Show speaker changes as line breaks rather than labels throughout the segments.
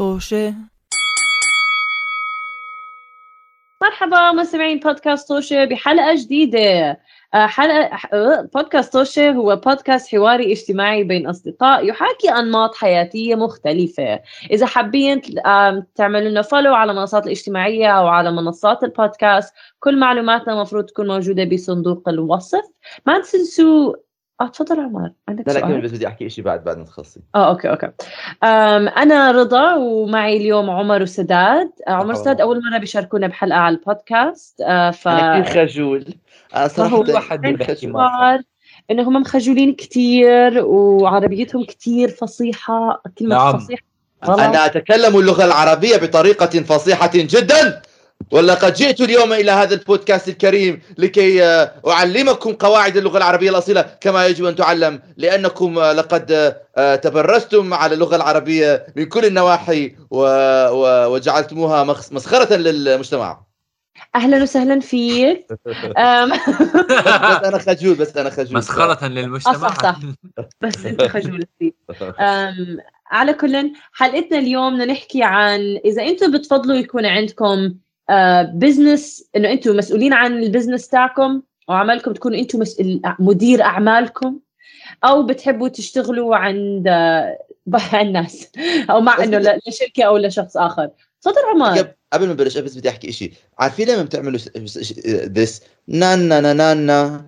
طوشة.
مرحبا مستمعين بودكاست طوشة بحلقة جديدة. آه، حلقة آه، بودكاست طوشة هو بودكاست حواري اجتماعي بين أصدقاء يحاكي أنماط حياتية مختلفة. إذا حابين تعملوا لنا فولو على المنصات الاجتماعية أو على منصات البودكاست كل معلوماتنا المفروض تكون موجودة بصندوق الوصف. ما تنسوا آه تفضل عمر عندك
لا لا كمل؟ بس بدي أحكي شيء بعد بعد ما تخلصي.
آه okay okay. أم أنا رضا ومعي اليوم عمر وسداد. آه، عمر. وسداد أول مرة بيشاركونا بحلقة على البودكاست. آه، ف
أنا كثير خجول. أنا
صراحة
واحد
صار إنه هم مخجولين كثير وعربيتهم كثير فصيحة كلمة
نعم.
فصيحة. غلط
أنا أتكلم اللغة العربية بطريقة فصيحة جدا. ولقد جئت اليوم إلى هذا البودكاست الكريم لكي آه، أعلمكم قواعد اللغة العربية الأصيلة كما يجب أن تعلم لأنكم آه، لقد آه، تبرزتم على اللغة العربية من كل النواحي. وجعلتموها مسخرة للمجتمع.
أهلا وسهلا فيك.
بس أنا خجول بس أنا خجول.
مسخرة
آه،
للمجتمع
صح صح. بس أنت خجول أم، على كل حلقتنا اليوم بدنا نحكي عن إذا أنتم بتفضلوا يكون عندكم business إنه أنتم مسؤولين عن ال business تاعكم وعملكم تكونوا أنتم مدير أعمالكم أو بتحبوا تشتغلوا عند آه، الناس أو مع إنه لشركة أو لشخص آخر. تفضل عمر.
قبل- ما نبلش بس بدي أحكي شيء عارفين لما بتعملوا ذس نانا نا نا
نانا.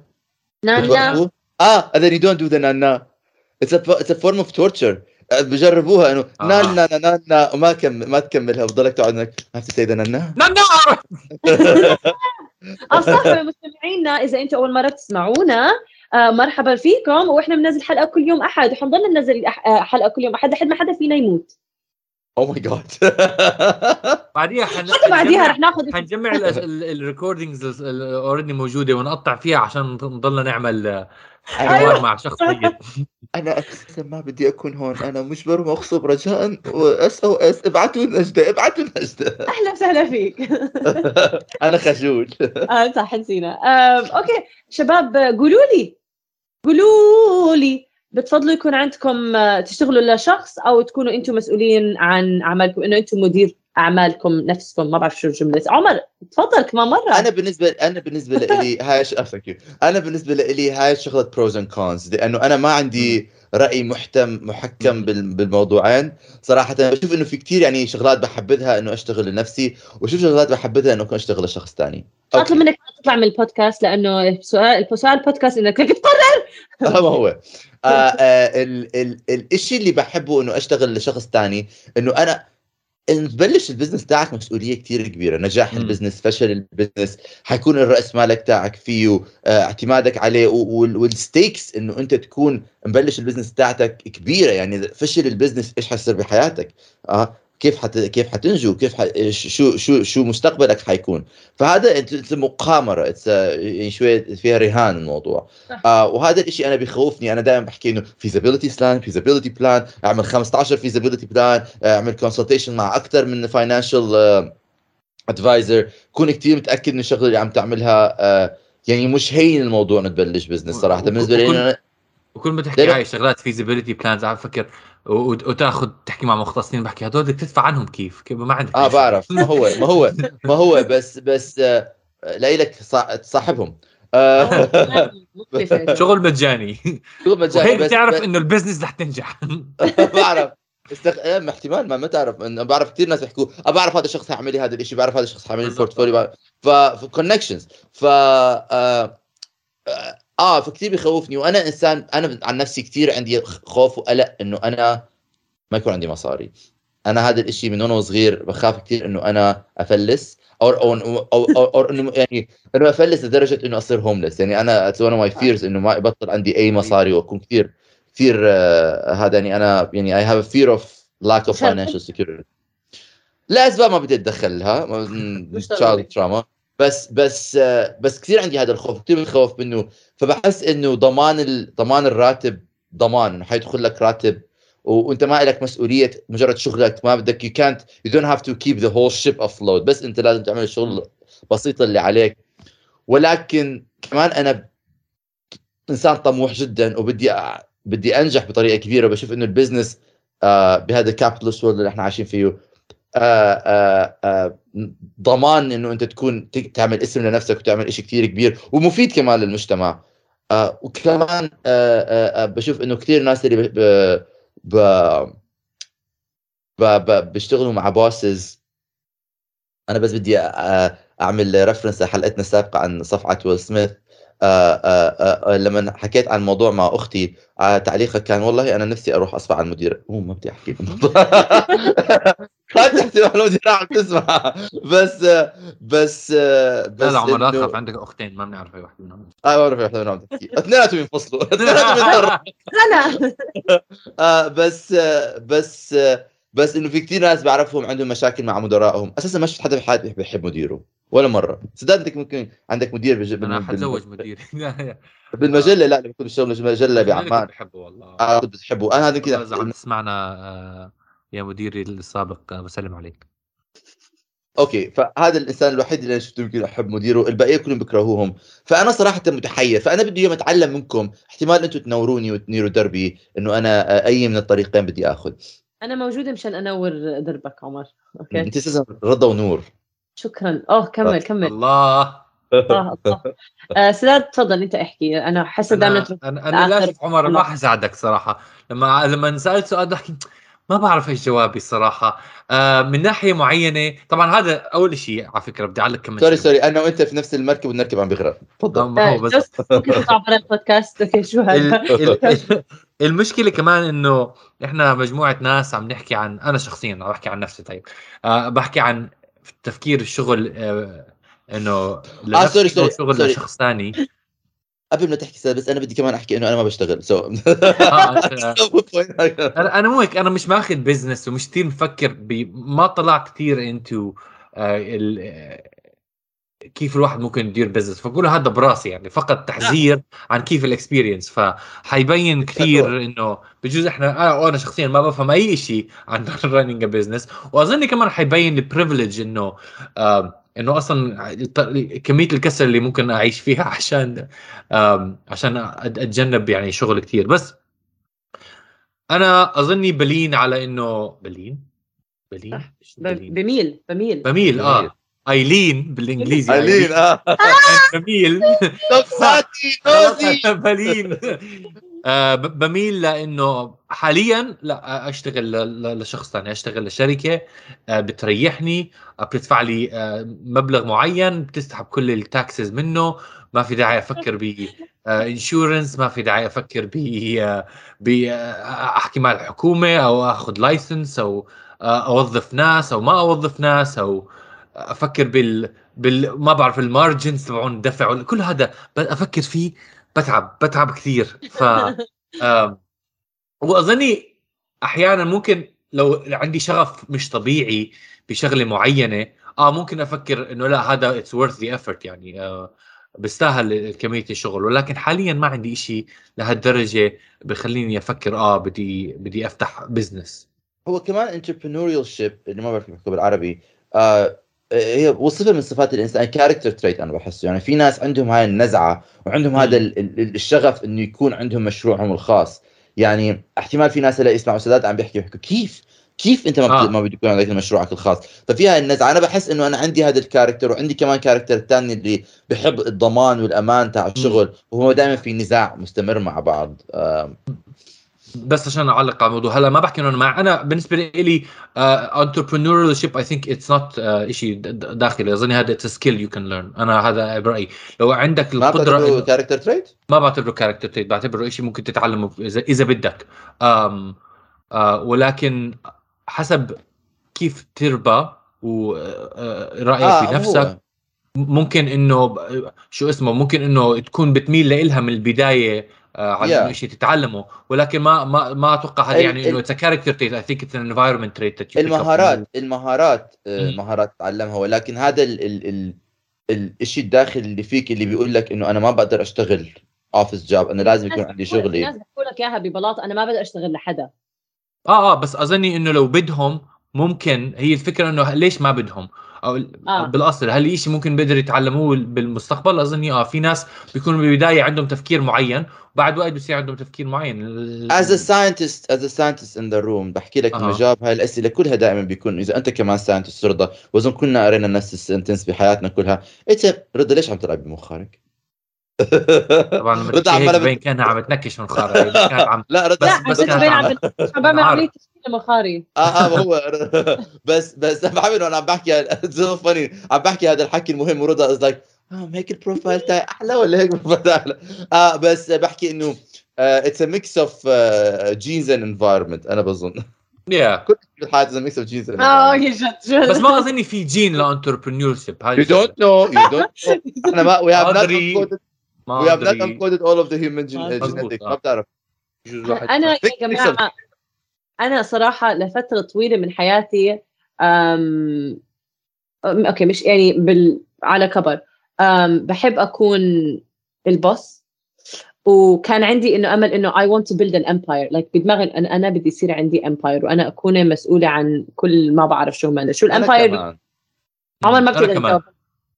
بتوقفوا؟ آه and then you don't do the نانا. It's a it's a form of torture. آه، بجربوها إنه
آه.
نانا نا نا وما كم ما تكملها بضلك تقعد انك ما to say the نانا
نعم
أه صح مستمعينا إذا أنتم أول مرة تسمعونا آه مرحبا فيكم. وإحنا بننزل حلقة كل يوم أحد. وحنضل ننزل حلقة كل يوم أحد لحد ما حدا فينا يموت.
oh my god
بعديها حن...
حتى بعديها رح ناخذ
حنجمع ال recordings already موجودة ونقطع فيها عشان نضلنا نعمل حوار مع شخص طيب
أنا أساسا ما بدي أكون هون أنا مجبر ومغصوب رجاء SOS ابعتوا نجده ابعتوا نجده
أهلا وسهلا فيك.
أنا خجول.
آه صح نسينا. okay. شباب قولوا لي قولوا لي بتفضلوا يكون عندكم آه، تشتغلوا لشخص أو تكونوا أنتم مسؤولين عن أعمالكم إنه أنتم مدير أعمالكم نفسكم ما بعرف شو الجملة. عمر تفضل كمان مرة.
أنا بالنسبة أنا بالنسبة لي هاي أنا بالنسبة لي هاي شغله pros and cons لأنه أنا ما عندي رأي محتم محكم بال... بالموضوعين. صراحة بشوف إنه في كتير يعني شغلات بحبذها إنه أشتغل لنفسي وشوف شغلات بحبذها إنه أكون أشتغل لشخص ثاني
أطلب منك ما تطلع من البودكاست لأنه سؤال سؤال البودكاست إنك بدك تقرر
ما هو. آه آه ال... ال... الإشي اللي بحبه إنه أشتغل لشخص ثاني إنه أنا ان تبلش ال business تاعك مسؤولية كتير كبيرة. نجاح
مم.
ال business فشل ال business حيكون الرأس مالك تاعك فيه آه، اعتمادك عليه وال stakes إنه أنت تكون مبلش ال business تاعتك كبيرة. يعني فشل ال business إيش حيصير بحياتك؟ آه كيف حت كيف حتنجو كيف ح... شو شو شو مستقبلك حيكون فهذا مقامرة it's يعني شوية فيها رهان الموضوع
صح.
آه وهذا الشيء أنا بخوفني أنا دائما بحكي إنه feasibility plan feasibility plan أعمل 15 feasibility plan أعمل consultation مع أكثر من financial advisor كون كثير متأكد من الشغله اللي عم تعملها آه يعني مش هين الموضوع إنه تبلش business
صراحة
بالنسبة لي
وكل- ما تحكي. هاي شغلات feasibility plans عم فكر وتاخذ تحكي مع مختصين بحكي هدول بدك تدفع عنهم كيف؟ كيف؟ ما عندك آه شغل.
بعرف. ما هو ما هو ما هو بس بس آه لك تصاحبهم آه.
شغل مجاني.
شو مجال
وهيك بتعرف
إنه
ال business رح تنجح.
بعرف. استخ... إيه، احتمال ما ما تعرف. أنا بعرف كثير ناس بيحكوا أه بعرف هذا الشخص حيعمل لي هذا الشيء بعرف هذا الشخص حيعمل لي. ال portfolio ف connections ف آه... آه فكثير بيخوفني وأنا إنسان أنا عن نفسي كثير عندي خوف وقلق إنه أنا ما يكون عندي مصاري. أنا هذا الشيء من وأنا صغير بخاف كثير إنه أنا أفلس أو أو أو, أو, أو, أو إنه يعني إنه أفلس لدرجة إنه أصير homeless يعني أنا it's one my fears إنه ما يبطل عندي أي مصاري وأكون كثير كثير آه هذا يعني أنا يعني I have fear of lack
of
financial security لاسباب ما بدي اتدخلها
child.
trauma بس بس بس كثير عندي هذا الخوف كثير بخوف منه. فبحس إنه ضمان ضمان الراتب ضمان انه حيدخل لك راتب وأنت ما لك مسؤولية مجرد شغلك ما بدك يو كانت يو دونت هاف تو كيب ذا هول شيب افلود بس أنت لازم تعمل الشغل البسيط اللي عليك. ولكن كمان أنا إنسان طموح جدا وبدي بدي أنجح بطريقة كبيرة. وبشوف إنه ال business آه بهذا ال capitalist world اللي إحنا عايشين فيه آه آه آه ضمان إنه أنت تكون تعمل اسم لنفسك وتعمل شيء كثير كبير ومفيد كمان للمجتمع. آه وكمان آه آه آه بشوف إنه كثير ناس اللي ب ب ب بيشتغلوا مع bosses أنا بس بدي أ- أ- أعمل reference لحلقتنا السابقة عن صفعه ويل سميث آه، آه، آه، لما حكيت عن الموضوع مع أختي آه، تعليقها كان والله أنا نفسي أروح اصفع على المدير مو ما بدي أحكي. لا تحسب المدير عم تسمع. بس بس بس
لا لا عمر تخاف عندك أختين ما بنعرف أي واحدة منهم.
آه ما بعرف إحنا عم تحكي اثنيناتهم ينفصلوا. اثنيناتهم
أنا.
آه بس بس بس إنه في كثير ناس بعرفهم عندهم مشاكل مع مدرائهم أساسا ما شفت حدا بحياتي بيحب مديره ولا مرة. سداد انك ممكن عندك مدير بج... أنا
حتزوج مديري
بالمجلة؟ لا لما كنت بشتغل مجلة بعمان
بحبه والله.
آه كنت بتحبه. أنا هذا
والله إذا عم
كذا
تسمعنا آه، يا مديري السابق بسلم عليك.
okay فهذا الإنسان الوحيد اللي أنا شفته يمكن أحب مديره البقيه كلهم بيكرهوهم. فأنا صراحة متحير فأنا بدي يوم أتعلم منكم احتمال أنتم تنوروني وتنيروا دربي إنه أنا أي من الطريقين بدي آخذ.
أنا موجودة مشان أنور دربك عمر. okay؟
أنت أساسا رضا ونور.
شكرا. أوه كمل كمل.
الله.
الله الله. آه سداد تفضل أنت احكي. أنا حاسة دائما
أنا أنا, أنا للاسف عمر ما حساعدك صراحة. لما لما سألت سؤال ما بعرف إيش جوابي الصراحه آه من ناحية معينة طبعا هذا أول شيء على فكرة بدي اعلق كمان sorry.
sorry أنا وأنت في نفس المركب والمركب عم بيغرق. تفضل.
آه، ما هو بس
برا البودكاست. okay شو هذا؟
ال- ال- المشكلة كمان إنه إحنا مجموعة ناس عم نحكي عن أنا شخصيا عم بحكي عن نفسي طيب. آه بحكي عن تفكير الشغل آه إنه لنفسي
sorry،
sorry،
sorry.
لشخص ثاني.
قبل ما تحكي بس أنا بدي كمان أحكي إنه أنا ما بشتغل سو
آه، أنا أنا مو هيك أنا مش ماخذ business ومش كثير مفكر. ما طلعت كثير انتو كيف الواحد ممكن يدير business فبقول هذا براسي يعني فقط تحذير عن كيف ال experience فحيبين كثير إنه بجوز إحنا أنا أنا شخصيا ما بفهم أي شيء عن running business وأظن كمان حيبين ال privilege إنه آم، إنه أصلا كمية الكسل اللي ممكن أعيش فيها عشان عشان أتجنب يعني شغل كثير بس أنا أظني بلين على إنه بلين؟ بلين؟
بميل بميل.
بميل آه. أيلين بالإنجليزي
أيلين آه.
بميل.
نفساتي نوزي
بلين. آه، بميل لإنه حاليا لا أشتغل لشخص ثاني أشتغل لشركة آه، بتريحني آه، بتدفع لي مبلغ معين بتسحب كل ال taxes منه ما في داعي أفكر ب insurance ما في داعي أفكر ب ب أحكي مع الحكومة أو أخذ license أو أوظف ناس أو ما أوظف ناس أو أفكر بال بال ما بعرف ال margins تبعون الدفع كل هذا أفكر فيه بتعب بتعب كثير. ف وأظني أحيانا ممكن لو عندي شغف مش طبيعي بشغلة معينة آه ممكن أفكر إنه لا هذا it's worth the effort يعني آه بيستاهل كمية الشغل. ولكن حاليا ما عندي إشي لهالدرجة بخليني أفكر آه بدي بدي أفتح business
هو كمان entrepreneurship اللي ما بعرف بالعربي آه هي وصفة من صفات الإنسان character trait أنا بحسه. يعني في ناس عندهم هاي النزعة وعندهم هذا ال- ال- الشغف إنه يكون عندهم مشروعهم الخاص. يعني احتمال في ناس هلا يسمعوا سداد عم بيحكي بيحكوا كيف؟ كيف أنت ما
آه.
ما بده يكون عندك مشروعك الخاص؟ ففي هاي النزعة. أنا بحس إنه أنا عندي هذا ال character وعندي كمان character ثاني اللي بحب الضمان والأمان تاع الشغل وهو دائما في نزاع مستمر مع بعض.
بس عشان أعلق على الموضوع. هلا ما بحكي إنه أنا مع أنا بالنسبة لي entrepreneurship I think it's not شيء داخلي. أظن هذا it's skill you can learn أنا هذا برأيي. لو عندك
ما
القدرة
بتعتبره
إنه-
كاركتر تريت؟
ما بعتبره كاركتر تريت بعتبره شيء ممكن تتعلمه اذا إذا بدك. أم آه ولكن حسب كيف تربى ورايك
آه،
بنفسك
هو.
ممكن إنه شو اسمه ممكن إنه تكون بتميل لإلها من البداية آه على
Yeah.
إنه شيء تتعلمه. ولكن ما ما ما أتوقع هذا يعني
إنه
it's character trait I think it's an environment trait
المهارات المهارات آه،. مهارات تتعلمها ولكن هذا ال ال ال الشيء الداخلي اللي فيك اللي بيقول لك إنه أنا ما بقدر أشتغل اوفيس جاب أنا لازم يكون عندي شغلي.
ناس بيحكوا لك إياها ببلاط أنا ما بدي أشتغل لحدا.
آه آه بس أظني إنه لو بدهم ممكن هي الفكرة إنه ليش ما بدهم؟ أو
آه.
بالأصل هل الشيء ممكن بيقدر يتعلموه بالمستقبل اظني آه في ناس بيكونوا بالبداية عندهم تفكير معين وبعد وقت بصير عندهم تفكير معين
as a scientist as a scientist in the room بحكي لك انه
أها.
جواب هاي الأسئلة كلها دائما بيكون إذا أنت كمان scientist رضا وأظن كلنا قرينا نفس ال sentence بحياتنا كلها انت رضا ليش عم تلعب بمخارك؟
طبعا هيك
بت-
بين كانها عم تنكش من كانت عم
لا رضا
لا
بس
بس
كانت
بين
عم-
عم عم بعمل. عمليه تشكيل مخاري
آه آه ما هو. بس بس أنا انه أنا عم بحكي. so funny عم بحكي هذا الحكي المهم ورضا is like آه هيك ال profile تاعي أحلى ولا هيك ال profile تاعي أحلى آه بس بحكي إنه it's a mix of genes and environment أنا بظن.
يا
كل شيء بالحياة is mix of genes
آه يا جد جد.
بس ما اظني في gene ل entrepreneurship
You don't know you don't know. إحنا ما not
أدري.
encoded
ما
we have not encoded all of the human gen-
ما
آه.
بتعرف.
واحد.
أنا يا جماعة أنا صراحة لفترة طويلة من حياتي أم... okay مش يعني بال... على كبر. أم... بحب أكون ال boss وكان عندي إنه أمل إنه I want to build an empire. Like بدماغي أن أنا بدي يصير عندي empire وأنا أكون مسؤولة عن كل ما بعرف شو هم شو ال
empire.
عمر ما بتقدر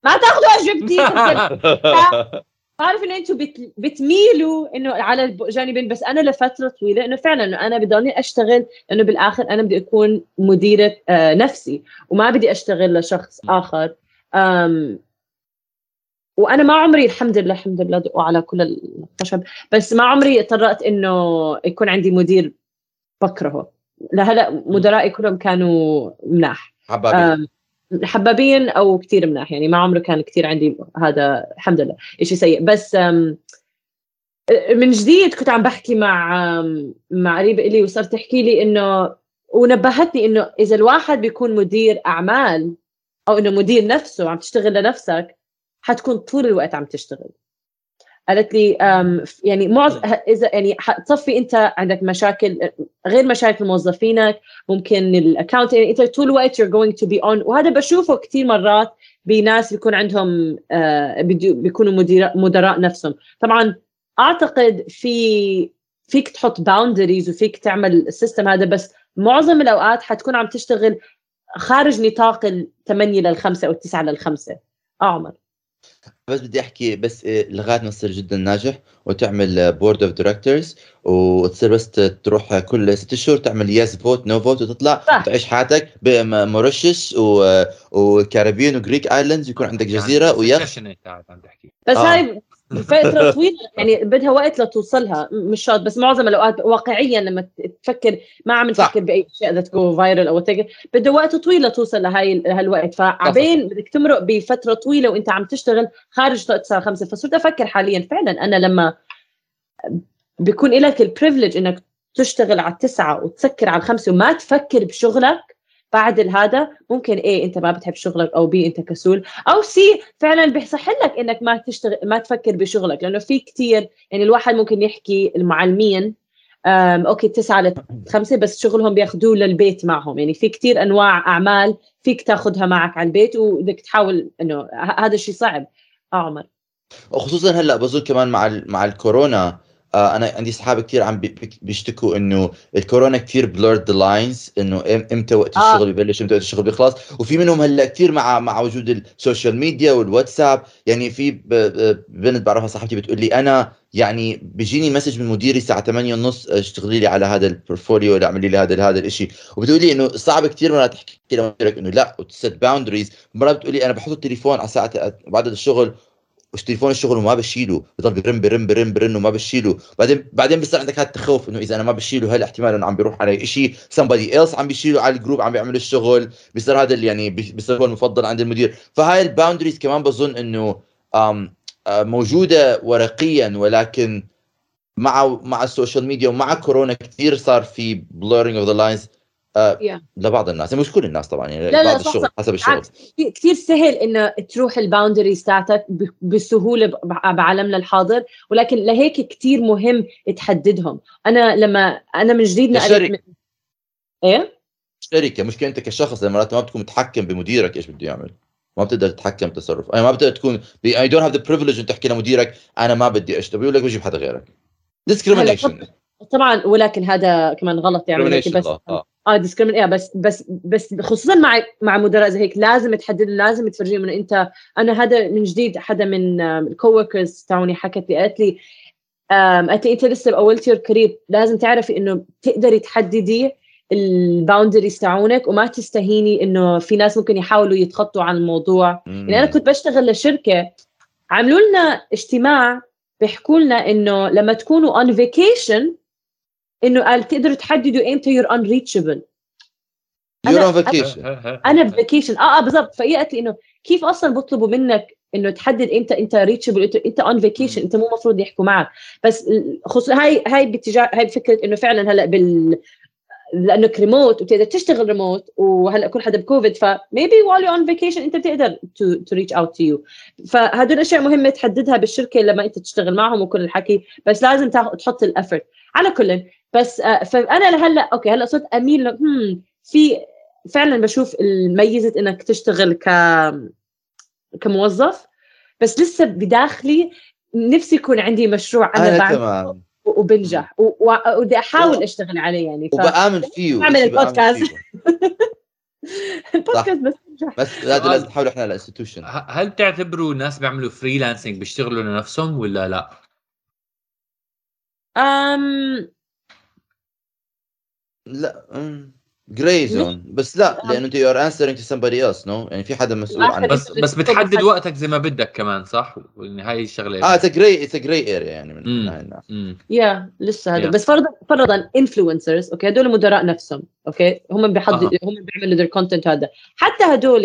ما تاخذوا أجوبتي بعرف إنه أنتم بت... بتميلوا إنه على الجانبين بس أنا لفترة طويلة إنه فعلا إنه أنا بضلني أشتغل إنه بالآخر أنا بدي أكون مديرة آه نفسي وما بدي أشتغل لشخص. آخر. أم وأنا ما عمري الحمد لله الحمد لله دقوا على كل الخشب بس ما عمري اضطرت إنه يكون عندي مدير بكرهه. لهلأ مدرائي كلهم كانوا مناح.
حبابي
أم، حبابين أو كثير مناح. يعني ما عمره كان كثير عندي هذا الحمد لله شيء سيء. بس من جديد كنت عم بحكي مع مع قريبة إلي وصارت تحكي لي إنه ونبهتني إنه إذا الواحد بيكون مدير أعمال أو إنه مدير نفسه عم تشتغل لنفسك حتكون طول الوقت عم تشتغل. قالت لي يعني معظم إذا يعني حتصفي أنت عندك مشاكل غير مشاكل موظفينك ممكن ال account يعني أنت طول الوقت you're going to be on وهذا بشوفه كثير مرات بناس بيكون عندهم آه بيكونوا مدير مدراء نفسهم. طبعا أعتقد في فيك تحط boundaries وفيك تعمل ال system هذا بس معظم الأوقات حتكون عم تشتغل خارج نطاق الثمانية للخمسة أو التسعة للخمسة آه عمر
بس بدي أحكي بس لغايه ما تصير جدا ناجح وتعمل board of directors وتصير بس تروح كل ست شهور تعمل yes vote no vote وتطلع
صح.
تعيش حياتك بموريشيوس و- والكاريبيين و Greek islands يكون عندك جزيرة ويخت
يعني قاعد عم تحكي
بس
آه.
هاي فترة طويلة. يعني بدها وقت لتوصلها. مش شرط بس معظم الأوقات واقعيا لما تفكر ما عم. نفكر أشياء that go viral أو whatever. بده وقت طويل لتوصل لهاي لهالوقت. فعبين بدك تمرق بفترة طويلة وأنت عم تشتغل خارج الساعة خمسة. فصرت أفكر حاليا. فعلا أنا لما بيكون لك ال privilege إنك تشتغل على التسعة وتسكر على الخمسة وما تفكر بشغلك بعد هذا ممكن إيه أنت ما بتحب شغلك أو بي أنت كسول. أو سي فعلا بيصح لك إنك ما تشتغل ما تفكر بشغلك. لأنه في كتير يعني الواحد ممكن يحكي المعلمين okay تسعة لخمسة بس شغلهم بياخذوه للبيت معهم. يعني في كتير أنواع أعمال فيك تاخذها معك على البيت وبدك تحاول إنه هذا الشيء صعب. آه عمر.
وخصوصا هلأ بظن كمان مع مع الكورونا. أنا عندي اصحاب كثير عم بي- بي- بيشتكوا إنه الكورونا كثير blurred the lines إنه إم- إمتى وقت
آه.
الشغل ببلش إمتى وقت الشغل بيخلص وفي منهم هلأ كثير مع مع وجود ال social media والواتساب. يعني في بنت بعرفها صاحبتي بتقول لي أنا يعني بيجيني message من مديري الساعة 8 ونص اشتغلي لي على هذا ال portfolio ولا اعملي لي هذا هذا الشيء وبتقول لي إنه صعب كثير مرات تحكي لمديرك إنه لا وت set boundaries مرات بتقولي أنا بحط التليفون على ساعه بعد الشغل وش تليفون الشغل وما بشيله بضل برن برن برن برن وما بشيله. بعدين بعدين بصير عندك هذا التخوف إنه إذا أنا ما بشيله هل احتمال انه عم بيروح علي شيء somebody else عم بيشيله على الجروب عم بيعمل الشغل. بيصير هذا اللي يعني بيصير هو المفضل عند المدير. فهاي ال boundaries كمان بظن إنه موجودة ورقيا ولكن مع مع ال social media ومع كورونا كثير صار في blurring of the lines. آه،
Yeah.
لبعض الناس يعني مش كل الناس طبعا يعني
لا، لا،
بعض
صح،
الشغل
صح.
حسب الشغل.
كثير سهل إنه تروح ال boundaries تاعتك بسهولة بعالمنا الحاضر ولكن لهيك كثير مهم تحددهم أنا لما أنا من جديد نقلت. من... إيه
شركه مشكله انت كشخص لما مرات ما بتكون متحكم بمديرك إيش بده يعمل ما بتقدر تتحكم بتصرف أنا ما بتقدر تكون I don't have the privilege ان تحكي لمديرك أنا ما بدي اشتغل بيقول لك بجيب حدا غيرك discrimination
طبعا ولكن هذا كمان غلط يعني بس
آه. آه
discrimin- إيه بس بس بس خصوصا مع مع مدراء زي هيك لازم تحدد لازم تفرجيهم إنه أنت أنا هذا من جديد حدا من ال coworkers تاعوني حكت لي قالت لي قالت لي أنت لسه about your career لازم تعرفي إنه تقدري تحددي ال boundaries تاعونك وما تستهيني إنه في ناس ممكن يحاولوا يتخطوا عن الموضوع. يعني أنا كنت بشتغل لشركة عملوا لنا اجتماع بيحكوا لنا إنه لما تكونوا on vacation إنه قال تقدروا تحددوا إمتى you're unreachable
you're on vacation
أنا ب vacation آه آه بالضبط. فهي قالت لي إنه كيف أصلا بيطلبوا منك إنه تحدد إمتى إنت reachable انت on vacation إنت مو المفروض يحكوا معك. بس خصوصا هاي هاي باتجاه هاي فكره إنه فعلا هلأ بال لانك ريموت وبتقدر تشتغل ريموت وهلأ كل حدا بكوفيد ف maybe while you're on vacation إنت بتقدر to, to reach out to you. فهدول الاشياء مهمة تحددها بالشركة لما إنت تشتغل معهم وكل الحكي بس لازم تحط ال effort على كل بس آه، فأنا لهلا okay هلأ صرت أميل هم في فعلا بشوف الميزة إنك تشتغل ك كموظف بس لسه بداخلي نفسي يكون عندي مشروع أنا,
أنا
بعمله وبنجح. وبدي أحاول أشتغل عليه يعني ف...
وبآمن فيه
اعمل البودكاست. البودكاست بس
بس لازم نحاول إحنا ال
institution هل تعتبروا ناس بيعملوا freelancing بيشتغلوا لنفسهم ولا لا؟
أم...
لا gray zone بس لا لأنه أنت you are answering to somebody else no يعني في حدا مسؤول
آخر
عن
بس بس بتحدد وقتك زي ما بدك كمان صح؟ يعني هاي الشغلة
آه it's gray it's gray area يعني من. هاي.
يا لسه هذا
Yeah.
بس فرضا فرضا influencers okay هدول مدراء نفسهم okay هم بيحضروا. هم بيعملوا their content هذا حتى هدول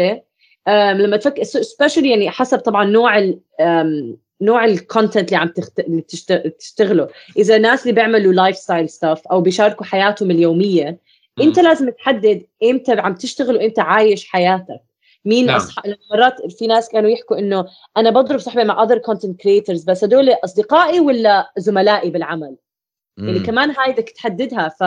لما تفكر especially يعني حسب طبعا نوع نوع ال content اللي عم تخت... اللي تشت... تشتغله إذا ناس اللي بيعملوا lifestyle stuff أو بيشاركوا حياتهم اليومية أنت لازم تحدد إمتى عم تشتغل وإمتى عايش حياتك. مين
نعم.
أصح... مرات في ناس كانوا يحكوا إنه أنا بضرب صحبه مع other content creators بس هدول أصدقائي ولا زملائي بالعمل؟ يعني
مم.
كمان هاي بدك تحددها. ف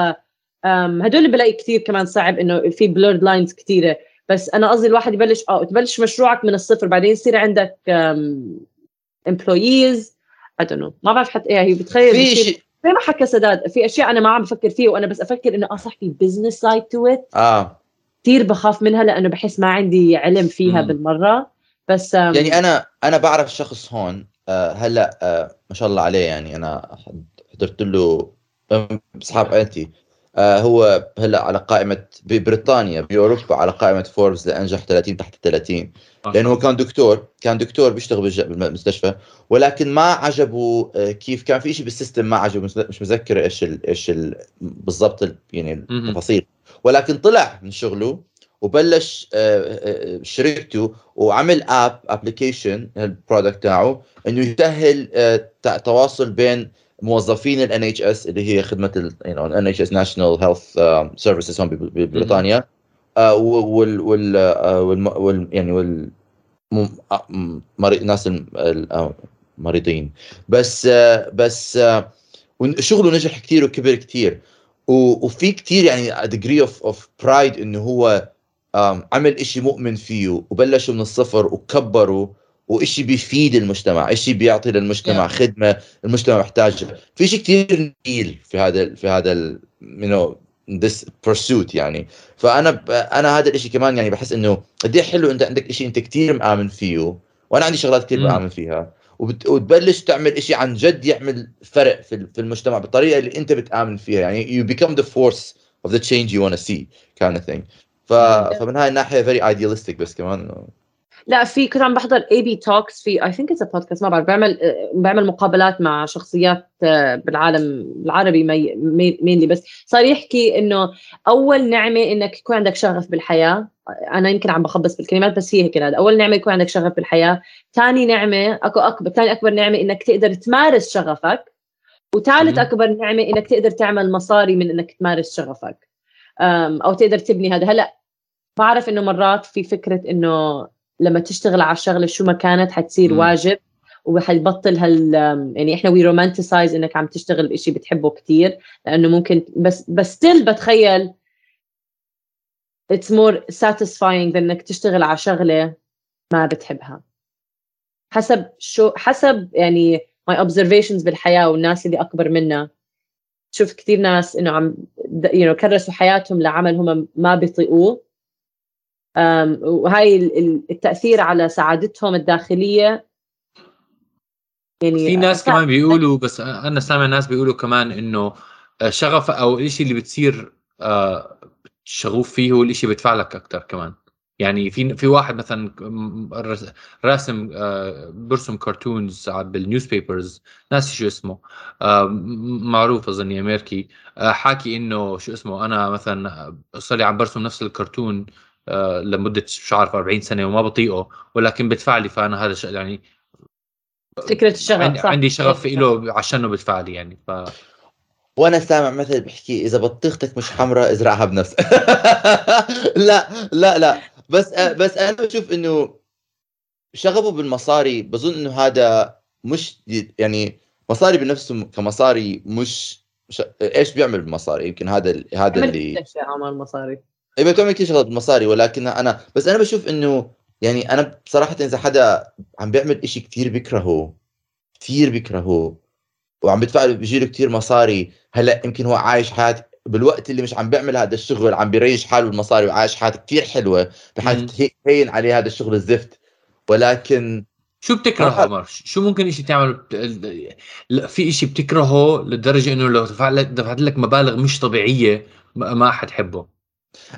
هدول بلاقي كثير كمان صعب إنه في blurred lines كثيره بس أنا قصدي الواحد يبلش آه تبلش مشروعك من الصفر بعدين يصير عندك employees know. ما بعرف حتى إيه هي بتخيل
في شيء
زي ما حكى سداد في أشياء أنا ما عم بفكر فيها وأنا بس أفكر إنه آه صح في business side to it
آه.
كثير بخاف منها لأنه بحس ما عندي علم فيها
مم.
بالمرة. بس
يعني أنا أنا بعرف شخص هون آه هلأ آه ما شاء الله عليه يعني أنا حضرت له أصحاب عيلتي. آه هو هلأ على قائمة ببريطانيا بأوروبا على قائمة فوربس لأنجح 30 تحت 30 لأنه هو كان دكتور كان دكتور بيشتغل بالمستشفى ولكن ما عجبه آه، كيف كان في شيء بالسيستم ما عجبه مش- متذكر إيش ال إيش ال بالضبط ال- يعني. التفاصيل. ولكن طلع من شغله وبلش آه، آه، شركته وعمل app application ال product تاعه إنه يسهل تواصل بين موظفين ال NHS اللي هي خدمة ال NHS national health services هون بب- ببريطانيا وال وال آه، وال يعني وال آه، م- مري- الناس الم- ال- آه، مريضين. بس آه، بس آه، شغله نجح كثير وكبر كثير وفي كثير يعني degree of of pride إنه هو عمل إشي مؤمن فيه وبلشوا من الصفر وكبروا وإشي بيفيد المجتمع إشي بيعطي للمجتمع. خدمة المجتمع محتاجها في شيء كثير نبيل في هذا في هذا ال- you know this pursuit يعني فأنا ب... أنا هذا الشيء كمان يعني بحس إنه قد إيه حلو إنت عندك شيء إنت كثير مآمن فيه وأنا عندي شغلات كثير. مآمن فيها. وتبلش تعمل شيء عن جد يعمل فرق في في المجتمع بالطريقة اللي إنت بتآمن فيها يعني you become the force of the change you want to see kind of thing ف... فمن هاي الناحية very idealistic بس كمان
لا في كنت عم بحضر AB Talks في I think it's بودكاست ما بعرف بعمل بعمل مقابلات مع شخصيات آه، بالعالم العربي mainly بس صار يحكي إنه أول نعمة إنك يكون عندك شغف بالحياة أنا يمكن عم بخبص بالكلمات بس هي هيك هذا أول نعمة يكون عندك شغف بالحياة ثاني نعمة أكو أكبر ثاني أكبر نعمة إنك تقدر تمارس شغفك وثالث. أكبر نعمة إنك تقدر تعمل مصاري من إنك تمارس شغفك أو تقدر تبني هذا هلأ بعرف إنه مرات في فكرة إنه لما تشتغل على الشغله شو ما كانت حتصير. واجب وحيبطل هال يعني إحنا we romanticize إنك عم تشتغل بشيء بتحبه كتير لأنه ممكن بس بس still بتخيل it's more satisfying than إنك تشتغل على شغلة ما بتحبها. حسب شو حسب يعني my observations بالحياة والناس اللي أكبر منا. تشوف كثير ناس إنه عم you know, كرسوا حياتهم لعمل هم ما بيطيقوه. وهاي ال- ال- التأثير على سعادتهم الداخلية. يعني
في ناس كمان بيقولوا بس أنا سامع ناس بيقولوا كمان إنه شغف أو الشيء اللي بتصير آه، شغوف فيه هو الشيء بيدفع لك أكثر كمان. يعني في في واحد مثلا راسم آه، برسم cartoons بال newspapers ناسي شو اسمه آه، معروف اظني امريكي آه، حاكي إنه شو اسمه أنا مثلا صار لي عم برسم نفس الكرتون آه، لمدة مش عارف 40 سنة وما بطيقه ولكن بدفع لي فأنا هذا يعني
فكرة الشغف
عندي,
صح.
عندي شغف له عشانه بدفع لي يعني ف
وأنا سامع مثل بحكي إذا بطيختك مش حمراء ازرعها بنفسك. لا لا لا. بس بس أنا بشوف إنه شغفه بالمصاري بظن إنه هذا مش يعني مصاري بنفسه كمصاري مش مش إيش بيعمل بالمصاري؟ يمكن هذا هذا اللي
عمل مصاري
أيوه بتعمل كثير شغلات بالمصاري ولكن أنا بس أنا بشوف إنه يعني أنا بصراحه إذا حدا عم بيعمل إشي كثير بيكرهه كثير بيكرهه وعم بدفع له بيجي له كثير مصاري هلأ يمكن هو عايش حياة بالوقت اللي مش عم بيعمل هذا الشغل عم بيريش حاله بالمصاري وعايش حياه كثير
حلوة.
بحيث هين عليه هذا الشغل الزفت. ولكن
شو بتكره عمر؟ شو ممكن إشي تعمل؟ بت- لا، في إشي بتكرهه لدرجة إنه لو دفعت لك مبالغ مش طبيعية ما ما حتحبه.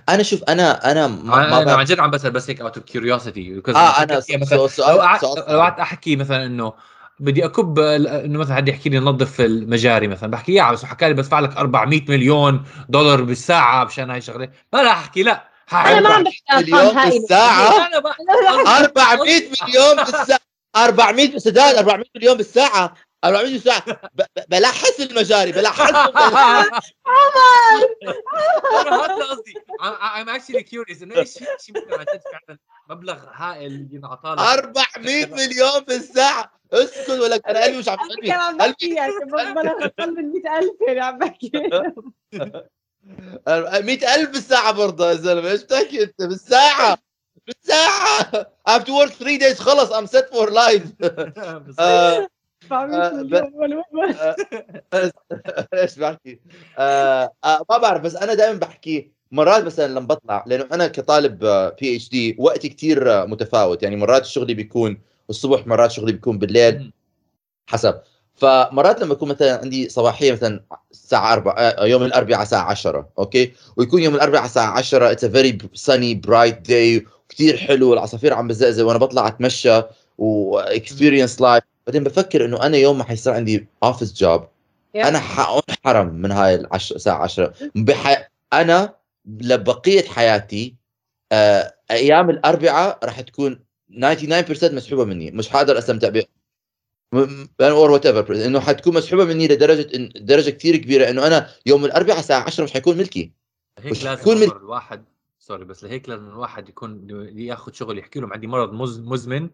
أنا شوف أنا أنا ما,
أنا عن
بعرف
جد عم بسال بس هيك out of curiosity
آه أنا
مثلا
سؤال
لو
سؤال
قعدت احكي مثلا انه بدي اكب انه مثلا حد يحكي لي نظف المجاري مثلا بحكي يا بس حكى لي بدفع لك 400 مليون دولار بالساعة مشان هاي الشغله ما راح احكي لا
أنا ما عم
400
بحكي
مليون
بقى
400 مليون بالساعة 400 سداد 400 مليون بالساعة 400 بالساعة ب- ب- بلحس المجاري بلحسهم
أنا هذا قصدي I'm actually curious. إنه إيش في شيء ممكن عن جد فعلا مبلغ هائل ينعطى لك
400 مليون بالساعة اسكت ولا أنا قلبي مش عم قلبي
عم
قلبي
بحكي يعني بلغ أقل من 100000 يعني عم بحكي.
100000 بالساعة برضه يا زلمة. إيش بتحكي أنت؟ بالساعة بالساعة I have to work 3 days. خلص I'm set for life. آه،
400
آه،
ولا-
إيش بحكي؟ آه آه ما بعرف بس أنا دائما بحكي مرات مثلا لما بطلع لأنه أنا كطالب PhD وقتي كثير متفاوت. يعني مرات شغلي بيكون الصبح مرات شغلي بيكون بالليل حسب. فمرات لما يكون مثلا عندي صباحية مثلا الساعة 4 يوم الأربعاء الساعة 10 okay؟ ويكون يوم الأربعاء الساعة 10 it's a very sunny bright day كثير حلو العصافير عم بزقزق وأنا بطلع أتمشى و experience life بعدين بفكر إنه أنا يوم ما حيصير عندي office job أنا حانحرم من هاي العش... الساعة 10 بح... أنا لبقية حياتي آه... أيام الأربعاء راح تكون 99% مسحوبة مني. مش حقدر أستمتع بها or whatever إنه حتكون مسحوبة مني لدرجة إن درجة كثير كبيرة إنه أنا يوم الأربعاء الساعة 10 مش حيكون ملكي.
هيك
مش
لازم
من-
عمر الواحد sorry بس لهيك لازم الواحد يكون ياخذ شغل يحكي لهم عندي مرض مز... مزمن.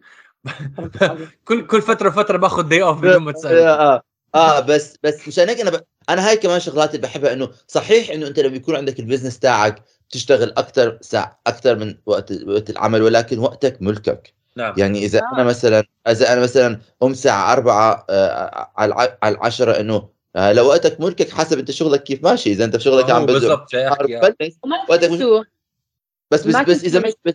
كل كل فترة فتره باخذ day off بدون ما تسال
آه آه بس بس مشان هيك أنا ب... أنا هاي كمان شغلات اللي بحبها إنه صحيح إنه أنت لما يكون عندك البزنس تاعك بتشتغل أكثر ساعة أكثر من وقت وقت العمل ولكن وقتك ملكك.
نعم.
يعني إذا
آه.
أنا مثلا إذا أنا مثلا قمت الساعة 4 آه على على العشرة إنه آه لو وقتك ملكك حسب أنت شغلك كيف ماشي. إذا أنت شغلك
هو
عم بزق
بالضبط آه.
وقتك بس بس
ما
بس
كنت إذا
مش بس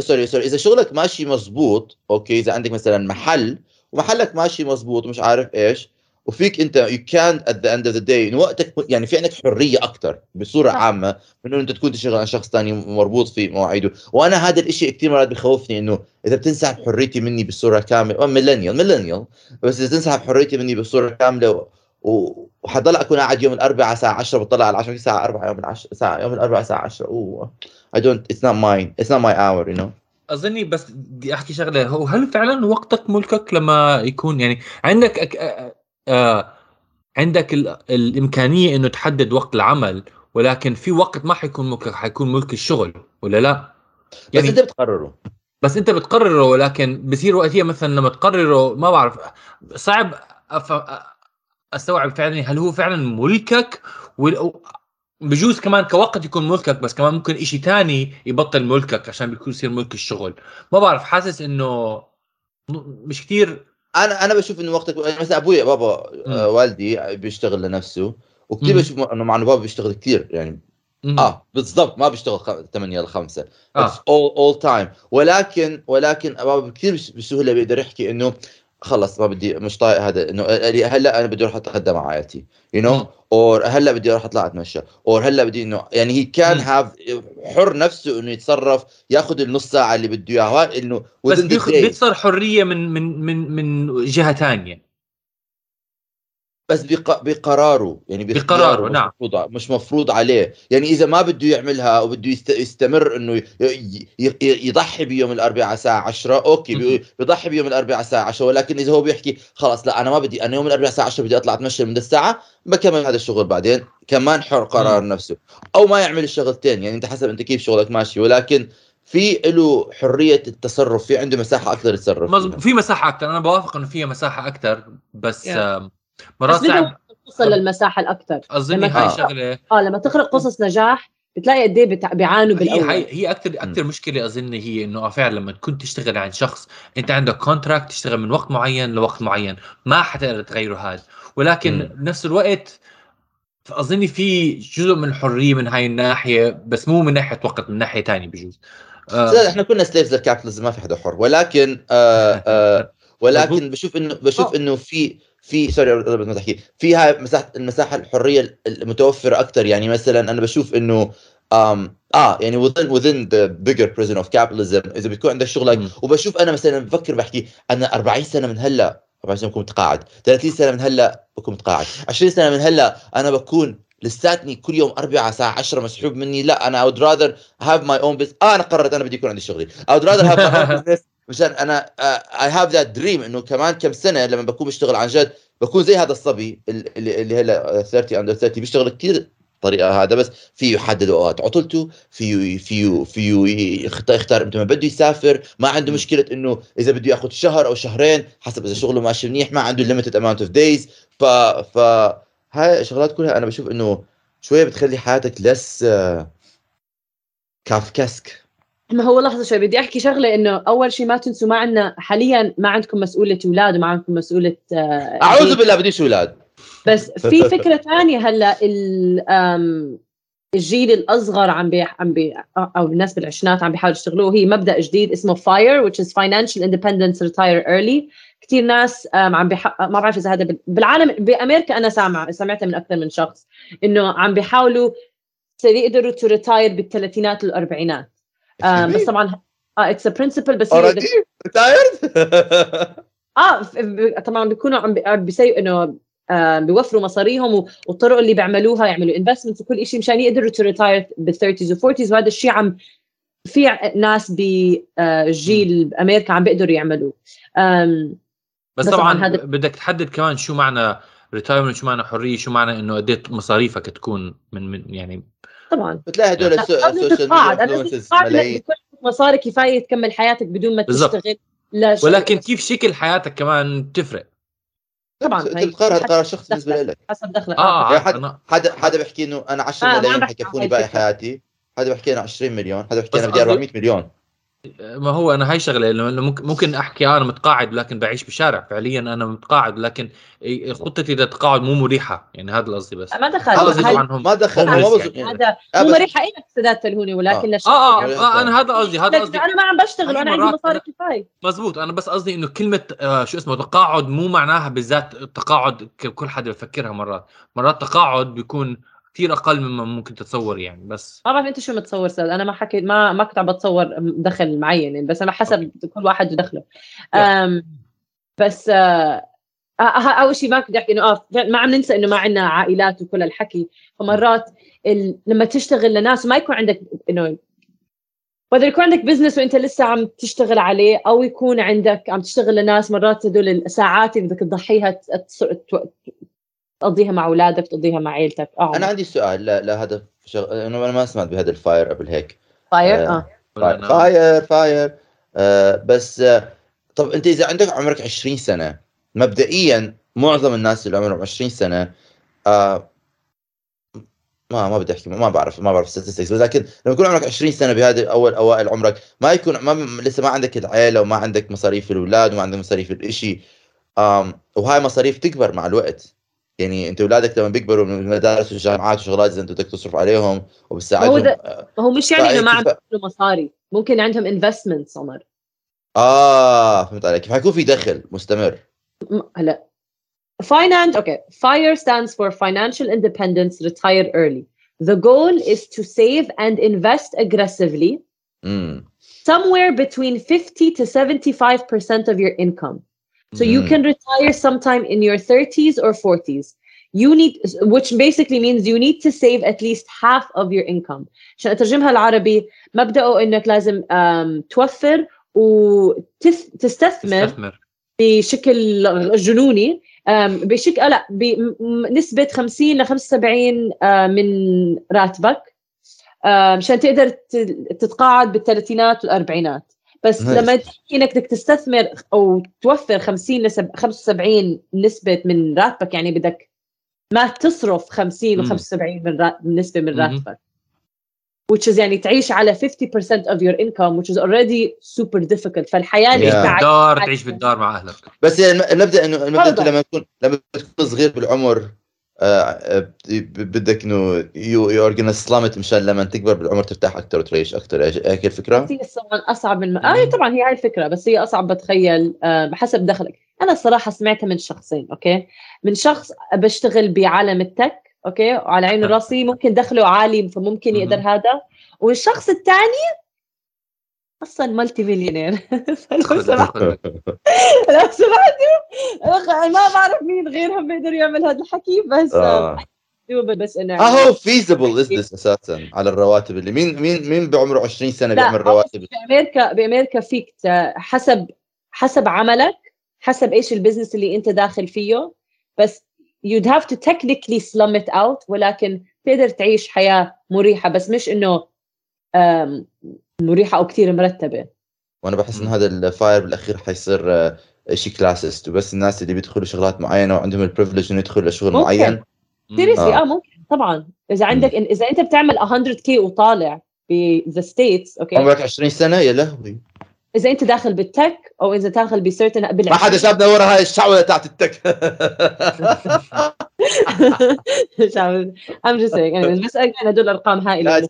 sorry sorry إذا شغلك ماشي مزبوط okay إذا عندك مثلا محل ومحلك ماشي مزبوط ومش عارف إيش وفيك أنت you can at the end of the day وقتك يعني في عندك حرية أكثر بصورة
صح.
عامة من إنه أنت تكون تشتغل عن شخص ثاني مربوط في مواعيده وأنا هذا الشيء كثير مرات بخوفني إنه إذا بتنسحب حريتي مني بصورة كاملة millennial millennial بس إذا تنسحب حريتي مني بصورة كاملة و- وحضل أكون قاعد يوم الأربعاء الساعة 10 بطلع على 10 الساعة 4 يوم العشرة ساعة يوم الأربعاء الساعة 10 أوه. I don't it's not mine it's not my hour you know.
أظني بس بدي أحكي شغلة هو هل فعلا وقتك ملكك لما يكون يعني عندك أك... آه... عندك ال... الإمكانية إنه تحدد وقت العمل ولكن في وقت ما حيكون ملكك حيكون ملك الشغل ولا لا؟
بس
يعني
أنت بتقرره.
بس أنت بتقرره ولكن بصير وقتها مثلا لما تقرره ما بعرف صعب أف... أستوعب فعلا هل هو فعلا ملكك. بجوز كمان كوقت يكون ملكك بس كمان ممكن إشي تاني يبطل ملكك عشان بيكون يصير ملك الشغل ما بعرف حاسس إنه مش كتير
أنا أنا بشوف إنه وقتك مثلا أبوي بابا آه، والدي بيشتغل لنفسه وكثير. بشوف إنه مع إنه بابا بيشتغل كثير يعني
مم.
آه بالضبط ما بيشتغل خ... 8 ل 5
آه.
all all time ولكن ولكن بابا كثير بس- بسهوله بيقدر يحكي إنه خلص ما بدي مش طايق هذا إنه هلأ أنا بدي أروح أتغدى مع عائلتي
you.
know or هلأ بدي أروح أطلع أتمشى or هلأ بدي إنه يعني هي
can.
have حر نفسه إنه يتصرف ياخذ النص ساعة اللي بده إياها إنه
بس بيخ-. بيخسر حرية من من من من جهة ثانية
بس بق... بقراره يعني
بقراره، نعم.
مفروض مش مفروض عليه يعني إذا ما بده يعملها وبده يست... يستمر إنه ي... ي... ي- يضحي بيوم الأربعاء الساعة 10
okay.
بيضحي بيوم الأربعاء الساعة 10 ولكن إذا هو بيحكي خلاص لا أنا ما بدي أنا يوم الأربعاء الساعة 10 بدي أطلع أتمشى لمدة ساعة بكمل هذا الشغل بعدين كمان حر قرار نفسه أو ما يعمل الشغلتين يعني أنت حسب أنت كيف شغلك ماشي ولكن في له حرية التصرف في عنده مساحة أكثر يتصرف
مظبوط
فيها.
في مساحة أكثر أنا بوافق إنه فيها مساحة أكثر بس
Yeah.
مرات صعب
توصل للمساحة
الأكثر
لما
هاي
آه.
شغله
آه لما تقرأ قصص نجاح بتلاقي قد إيه بتع- بيعانوا بالاول
هي هي أكثر أكثر مشكلة أظن هي إنه آه فعلا لما تكون تشتغل عند شخص أنت عندك كونتراكت تشتغل من وقت معين لوقت معين ما حتقدر تغيره هذا ولكن
مم.
بنفس الوقت اظني في جزء من الحرية من هاي الناحية بس مو من ناحية وقت من ناحية ثانية بجوز آه،
إحنا كنا slaves لل capitalism ما في حدا حر ولكن آه آه ولكن
مظبوط.
بشوف انه بشوف
آه.
إنه في في sorry قبل ما تحكي. في هاي مساحة المساحة الحرية المتوفرة أكثر يعني مثلا أنا بشوف إنه um, آه يعني within within the bigger prison of capitalism إذا بيكون عندك شغلك. وبشوف أنا مثلا بفكر بحكي أنا 40 سنة من هلأ 40 سنة بكون متقاعد. 30 سنة من هلأ بكون متقاعد. 20 سنة من هلأ أنا بكون لساتني كل يوم أربعة ساعة 10 مسحوب مني. لا أنا I would rather have my own business. آه أنا قررت أنا بدي يكون عندي شغلي. I would rather have my own business مشان uh, I have that dream إنه كمان كم سنة لما بكون بشتغل عن جد بكون زي هذا الصبي اللي, اللي هلا 30 under 30 بيشتغل كثير طريقة هذا بس فيه يحدد أوقات عطلته فيه فيه فيه يخت- يختار إمتى ما بده يسافر ما عنده. مشكلة إنه إذا بده يأخذ شهر أو شهرين حسب إذا شغله ماشي منيح ما عنده limited amount of days ف ف هاي الشغلات كلها أنا بشوف إنه شوية بتخلي حياتك less Kafkaesque
ما هو لحظة شوي بدي أحكي شغلة إنه أول شيء ما تنسوا ما عندنا حاليا ما عندكم مسؤولة أولاد وما عندكم مسؤولة آه، أعوذ.
بالله بديش أولاد.
بس في فكرة ثانية هلأ الجيل الأصغر عم بي عم بي أو الناس بالعشرينات عم بيحاولوا يشتغلوه هي مبدأ جديد اسمه FIRE which is financial independence retire early. كثير ناس عم بيح... ما بعرف إذا هذا بال- بالعالم بأمريكا أنا سامعه سمعتها من أكثر من شخص إنه عم بيحاولوا يقدروا to retire بالثلاثينات والأربعينات. بس طبعا آه it's principle بس already retired آه طبعا بيكونوا عم بي- عم بي save وا إنه آه بيوفروا مصاريهم و- والطرق اللي بيعملوها يعملوا investments وكل شيء مشان يقدروا to retire بال30 و40 وهذا الشيء عم في ناس بجيل أمريكا عم بيقدروا يعملوه.
بس,
بس
طبعا
هذا-
بدك تحدد كمان شو معنى retirement شو معنى حرية شو معنى إنه قد إيه مصاريفك تكون من من يعني
طبعا
بتلاقي هدول ال
social media
ملايين
مصاري كفاية تكمل حياتك بدون ما
بالضبط.
تشتغل لا شيء.
ولكن كيف شكل حياتك كمان بتفرق
طبعاً،
انت بتقرر هذا قرار شخصي
بالنسبة.
لك
حسب دخلك
آه
يا حد- حدا حدا بيحكي إنه أنا 10
آه،
ملايين
بحكي عن
حيكفوني باقي. حياتي حدا بيحكي أنا 20 مليون حدا بيحكي
بس
أنا بدي
قصدي-
400 مليون
ما هو أنا هاي شغلة لأنه ممكن ممكن أحكي آه أنا متقاعد لكن بعيش بالشارع فعليا أنا متقاعد لكن خطتي للتقاعد مو مريحة. يعني هذا القصدي بس.
ما دخل.
خلص
هاي-
طبعا هم
ما دخل ما
يعني.
هذا
آه،
مو مريحة لك سداد تلهوني ولكن
آه.
آه
اللي عم
آه, آه أنا هذا قصدي هذا قصدي.
أنا ما عم بشتغل وأنا عندي مصاري
أنا-
كفاية.
مزبوط. أنا بس قصدي إنه كلمة آه شو اسمه تقاعد مو معناها بالذات التقاعد ك- كل حدا بفكرها مرات. مرات تقاعد بيكون كثير أقل مما ممكن تتصور يعني بس.
ما بعرف أنت شو متصور ساد أنا ما حكيت ما ما كنت عم بتصور دخل معين يعني بس أنا حسب كل واحد ودخله. أم بس آه آه، آه، أول شيء ما بدي أحكي إنه آه ما عم ننسى إنه ما عندنا عائلات وكل الحكي فمرات ال... لما تشتغل لناس وما يكون عندك إنه whether يكون عندك business وأنت لسه عم تشتغل عليه أو يكون عندك عم تشتغل لناس مرات هدول الساعات اللي بدك تضحيها تقضيها مع أولادك تقضيها مع عيلتك آه
أنا عندي سؤال لا لا هذا شغ... انه أنا ما سمعت بهذا ال FIRE قبل هيك.
FIRE
آه. آه.
FIRE
FIRE, FIRE. آه بس آه طب أنت إذا عندك عمرك 20 سنة مبدئيا معظم الناس اللي عمرهم 20 سنة آه ما ما بدي أحكي ما بعرف ما بعرف statistics ولكن لما يكون عمرك 20 سنة بهذه أول أوائل عمرك ما يكون ما لسه ما عندك العيلة وما عندك مصاريف الأولاد وما عندك مصاريف الإشي وهاي مصاريف تكبر مع الوقت. يعني انت اولادك لما بيكبروا من المدارس والجامعات وشغلات اذا انت بدك تصرف عليهم وبتساعدهم
هو هو مش يعني انه ما عم يعملوا مصاري ممكن عندهم انفستمنت عمر
آه فهمت عليك. كيف حيكون في دخل مستمر.
هلا. Finance okay. Fire stands for financial independence retire early. The goal is to save and invest aggressively.
امم
somewhere between 50 to 75% of your income. So you
Mm.
can retire sometime in your 30s or 40s you need which basically means you need to save at least half of your income. عشان أترجمها العربي مبدأه إنك لازم um, توفر وتستثمر
استثمر
بشكل جنوني. أم، بشكل لا بنسبة 50 ل 75 آه، من راتبك. آه، مشان تقدر ت- تتقاعد بالثلاثينات والأربعينات. بس
Nice.
لما تحكي إنك بدك تستثمر أو توفر 50 ل 75 نسبة من راتبك يعني بدك ما تصرف 50 و
مم.
75 من رات- نسبة من. راتبك which is يعني تعيش على 50% of your income which is already super difficult فالحياة اللي
Yeah.
انت عايش
دار تعيش بالدار مع أهلك
بس الم- المبدأ انه
المبدأ.
انت لما تكون لما تكون صغير بالعمر بدك إنه you you are سلامت مشان لما تكبر بالعمر ترتاح أكثر وتعيش أكثر هيك الفكرة؟
هي طبعا أصعب من آه طبعا هي هاي الفكرة بس هي أصعب بتخيل آه، بحسب دخلك. أنا الصراحة سمعتها من شخصين okay؟ من شخص بشتغل بعالم ال tech okay؟ وعلى عيني وراسي ممكن دخله عالي فممكن. يقدر هذا. والشخص الثاني أصلا multi millionaire فلو
خذ-
سمحت. لو سمحتوا ما بعرف مين غيرهم بيقدر يعمل هذا الحكي بس آه. بس إنه
هو feasible is this أساسا على الرواتب اللي مين مين مين بعمره 20
سنة
بيعمل رواتب
بامريكا بأمريكا فيك حسب حسب عملك حسب إيش ال business اللي أنت داخل فيه بس you'd have to technically slum it out ولكن تقدر تعيش حياة مريحة بس مش إنه مريحة أو كثير مرتبة.
وأنا بحس. إنه هذا ال FIRE بالأخير حيصير آه، شيء classist وبس الناس اللي بيدخلوا شغلات معينة وعندهم ال privilege إنه يدخلوا لشغل
ممكن.
معين.
seriously
آه.
آه ممكن. طبعا. إذا عندك إذا أنت بتعمل 100k وطالع ب the States okay
عمرك 20 سنة؟ يا لهوي.
إذا أنت داخل بال tech أو إذا داخل ب certain
ما حدا شافنا ورا هاي الشعوذه تاعت ال tech
I'm just saying. Anyways بس again هدول ارقام
هائلة.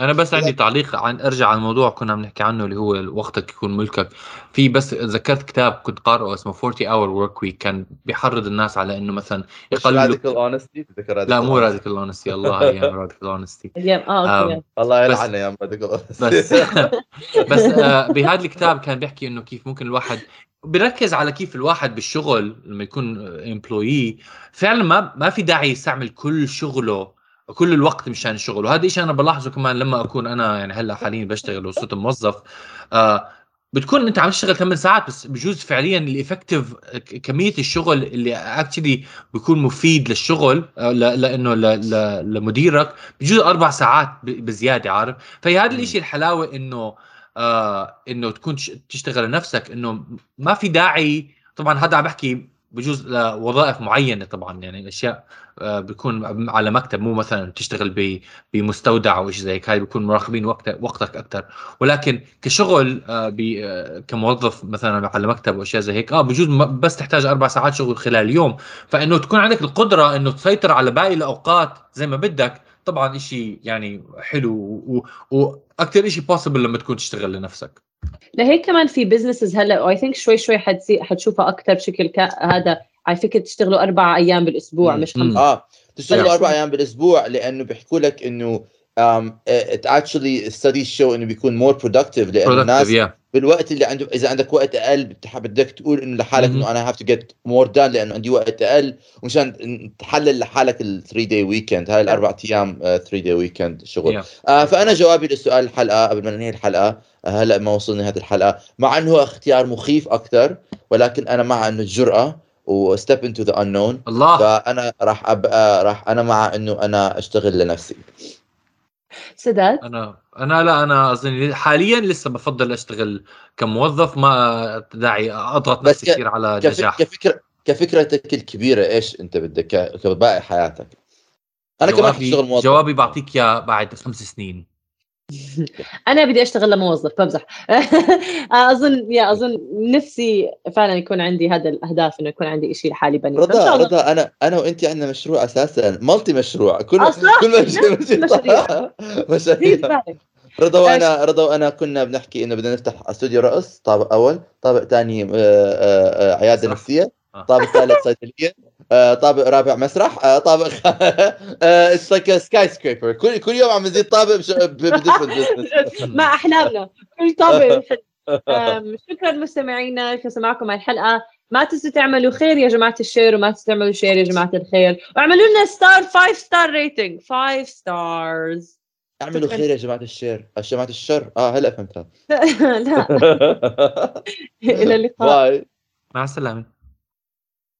أنا بس عندي تعليق عن أرجع على الموضوع كنا عم نحكي عنه اللي هو وقتك يكون ملكك. في بس ذكرت كتاب كنت قارئه اسمه 4 hour work week كان بيحرض الناس على إنه مثلا يقللوا
radical honesty
لا مو radical honesty الله
أيام radical honesty
آه
الله
بس-
يلعن يا radical
بس بس آه، بهذا الكتاب كان بيحكي إنه كيف ممكن الواحد بيركز على كيف الواحد بالشغل لما يكون employee فعلا ما ما في داعي يستعمل كل شغله كل الوقت مشان الشغل. وهذا الشيء أنا بلاحظه كمان لما أكون أنا يعني هلأ حاليا بشتغل وصرت موظف آه بتكون أنت عم تشتغل 8 ساعات بس بجوز فعليا ال effective كمية الشغل اللي اكشلي بيكون مفيد للشغل آه، لأنه لمديرك بجوز أربع ساعات بزيادة عارف؟ فهي هذا. الشيء الحلاوة إنه آه إنه تكون تش- تشتغل لنفسك إنه ما في داعي. طبعا هذا عم بحكي بجوز لوظائف معينة طبعا يعني أشياء آه بيكون على مكتب مو مثلا تشتغل بمستودع أو شيء زي هيك هاي بيكون مراقبين وقتك وقتك أكثر ولكن كشغل آه آه كموظف مثلا على مكتب واشياء زي هيك آه بجوز بس تحتاج أربع ساعات شغل خلال اليوم فإنه تكون عندك القدرة إنه تسيطر على باقي الأوقات زي ما بدك طبعا إشي يعني حلو وأكثر إشي possible لما تكون تشتغل لنفسك.
لهيك كمان في businesses هلا و I think شوي شوي حتصير حتشوفها أكثر بشكل هذا على فكره تشتغلوا أربع أيام بالأسبوع
مم.
مش. خمسه
آه تشتغلوا. أربع أيام بالأسبوع لأنه بيحكوا لك إنه um, it actually studies show إنه بيكون more productive لأنه الناس
productive yeah
بالوقت اللي عنده إذا عندك وقت أقل بتح- بدك تقول إنه لحالك. إنه أنا have to get more done لأنه عندي وقت أقل ومشان تحلل لحالك ال 3 day weekend هاي الأربع أيام 3 day weekend شغل
Yeah.
آه فأنا جوابي لسؤال الحلقة قبل ما ننهي الحلقة هلا ما وصلنا هذه الحلقة. مع إنه هو اختيار مخيف أكثر ولكن أنا مع إنه الجرأة و step into the unknown.
الله.
فأنا راح ابقى راح أنا مع إنه أنا أشتغل لنفسي.
سداد؟
أنا أنا لا أنا اظن حاليا لسه بفضل أشتغل كموظف ما داعي
أضغط
نفسي
ك-
كثير على
كف...
نجاح.
كفكرة كفكرتك الكبيرة إيش أنت بدك كباقي حياتك؟ أنا كمان
جوابي-
حشتغل موظف.
جوابي بعطيك إياه بعد خمس سنين.
أنا بدي أشتغل لموظف بمزح أظن يا أظن نفسي فعلا يكون عندي هذا الأهداف إنه يكون عندي شيء لحالي بني
رضا. رضا أنا أنا وانت عندنا مشروع أساسا مالتي مشروع كل
أصلاً؟
كل مشروع
مشاريع.
مشاريع. رضا وأنا رضا وأنا كنا بنحكي إنه بدنا نفتح استوديو رقص طابق أول طابق ثاني عيادة
مسرح.
نفسية
آه.
طابق ثالث صيدلية آه، طابق رابع مسرح آه، طابق it's like skyscraper كل كل يوم عم نزيد طابق ب different business
مع أحلامنا. كل طابق شكرا مستمعينا لسماعكم على الحلقة. ما تنسوا تعملوا خير يا جماعة ال share وما تنسوا تعملوا share يا جماعة الخير. واعملوا لنا star 5 star rating 5 stars
اعملوا خير يا جماعة ال share. يا جماعة الشر. آه هلا فهمتها.
لا. إلى اللقاء.
bye
مع السلامة.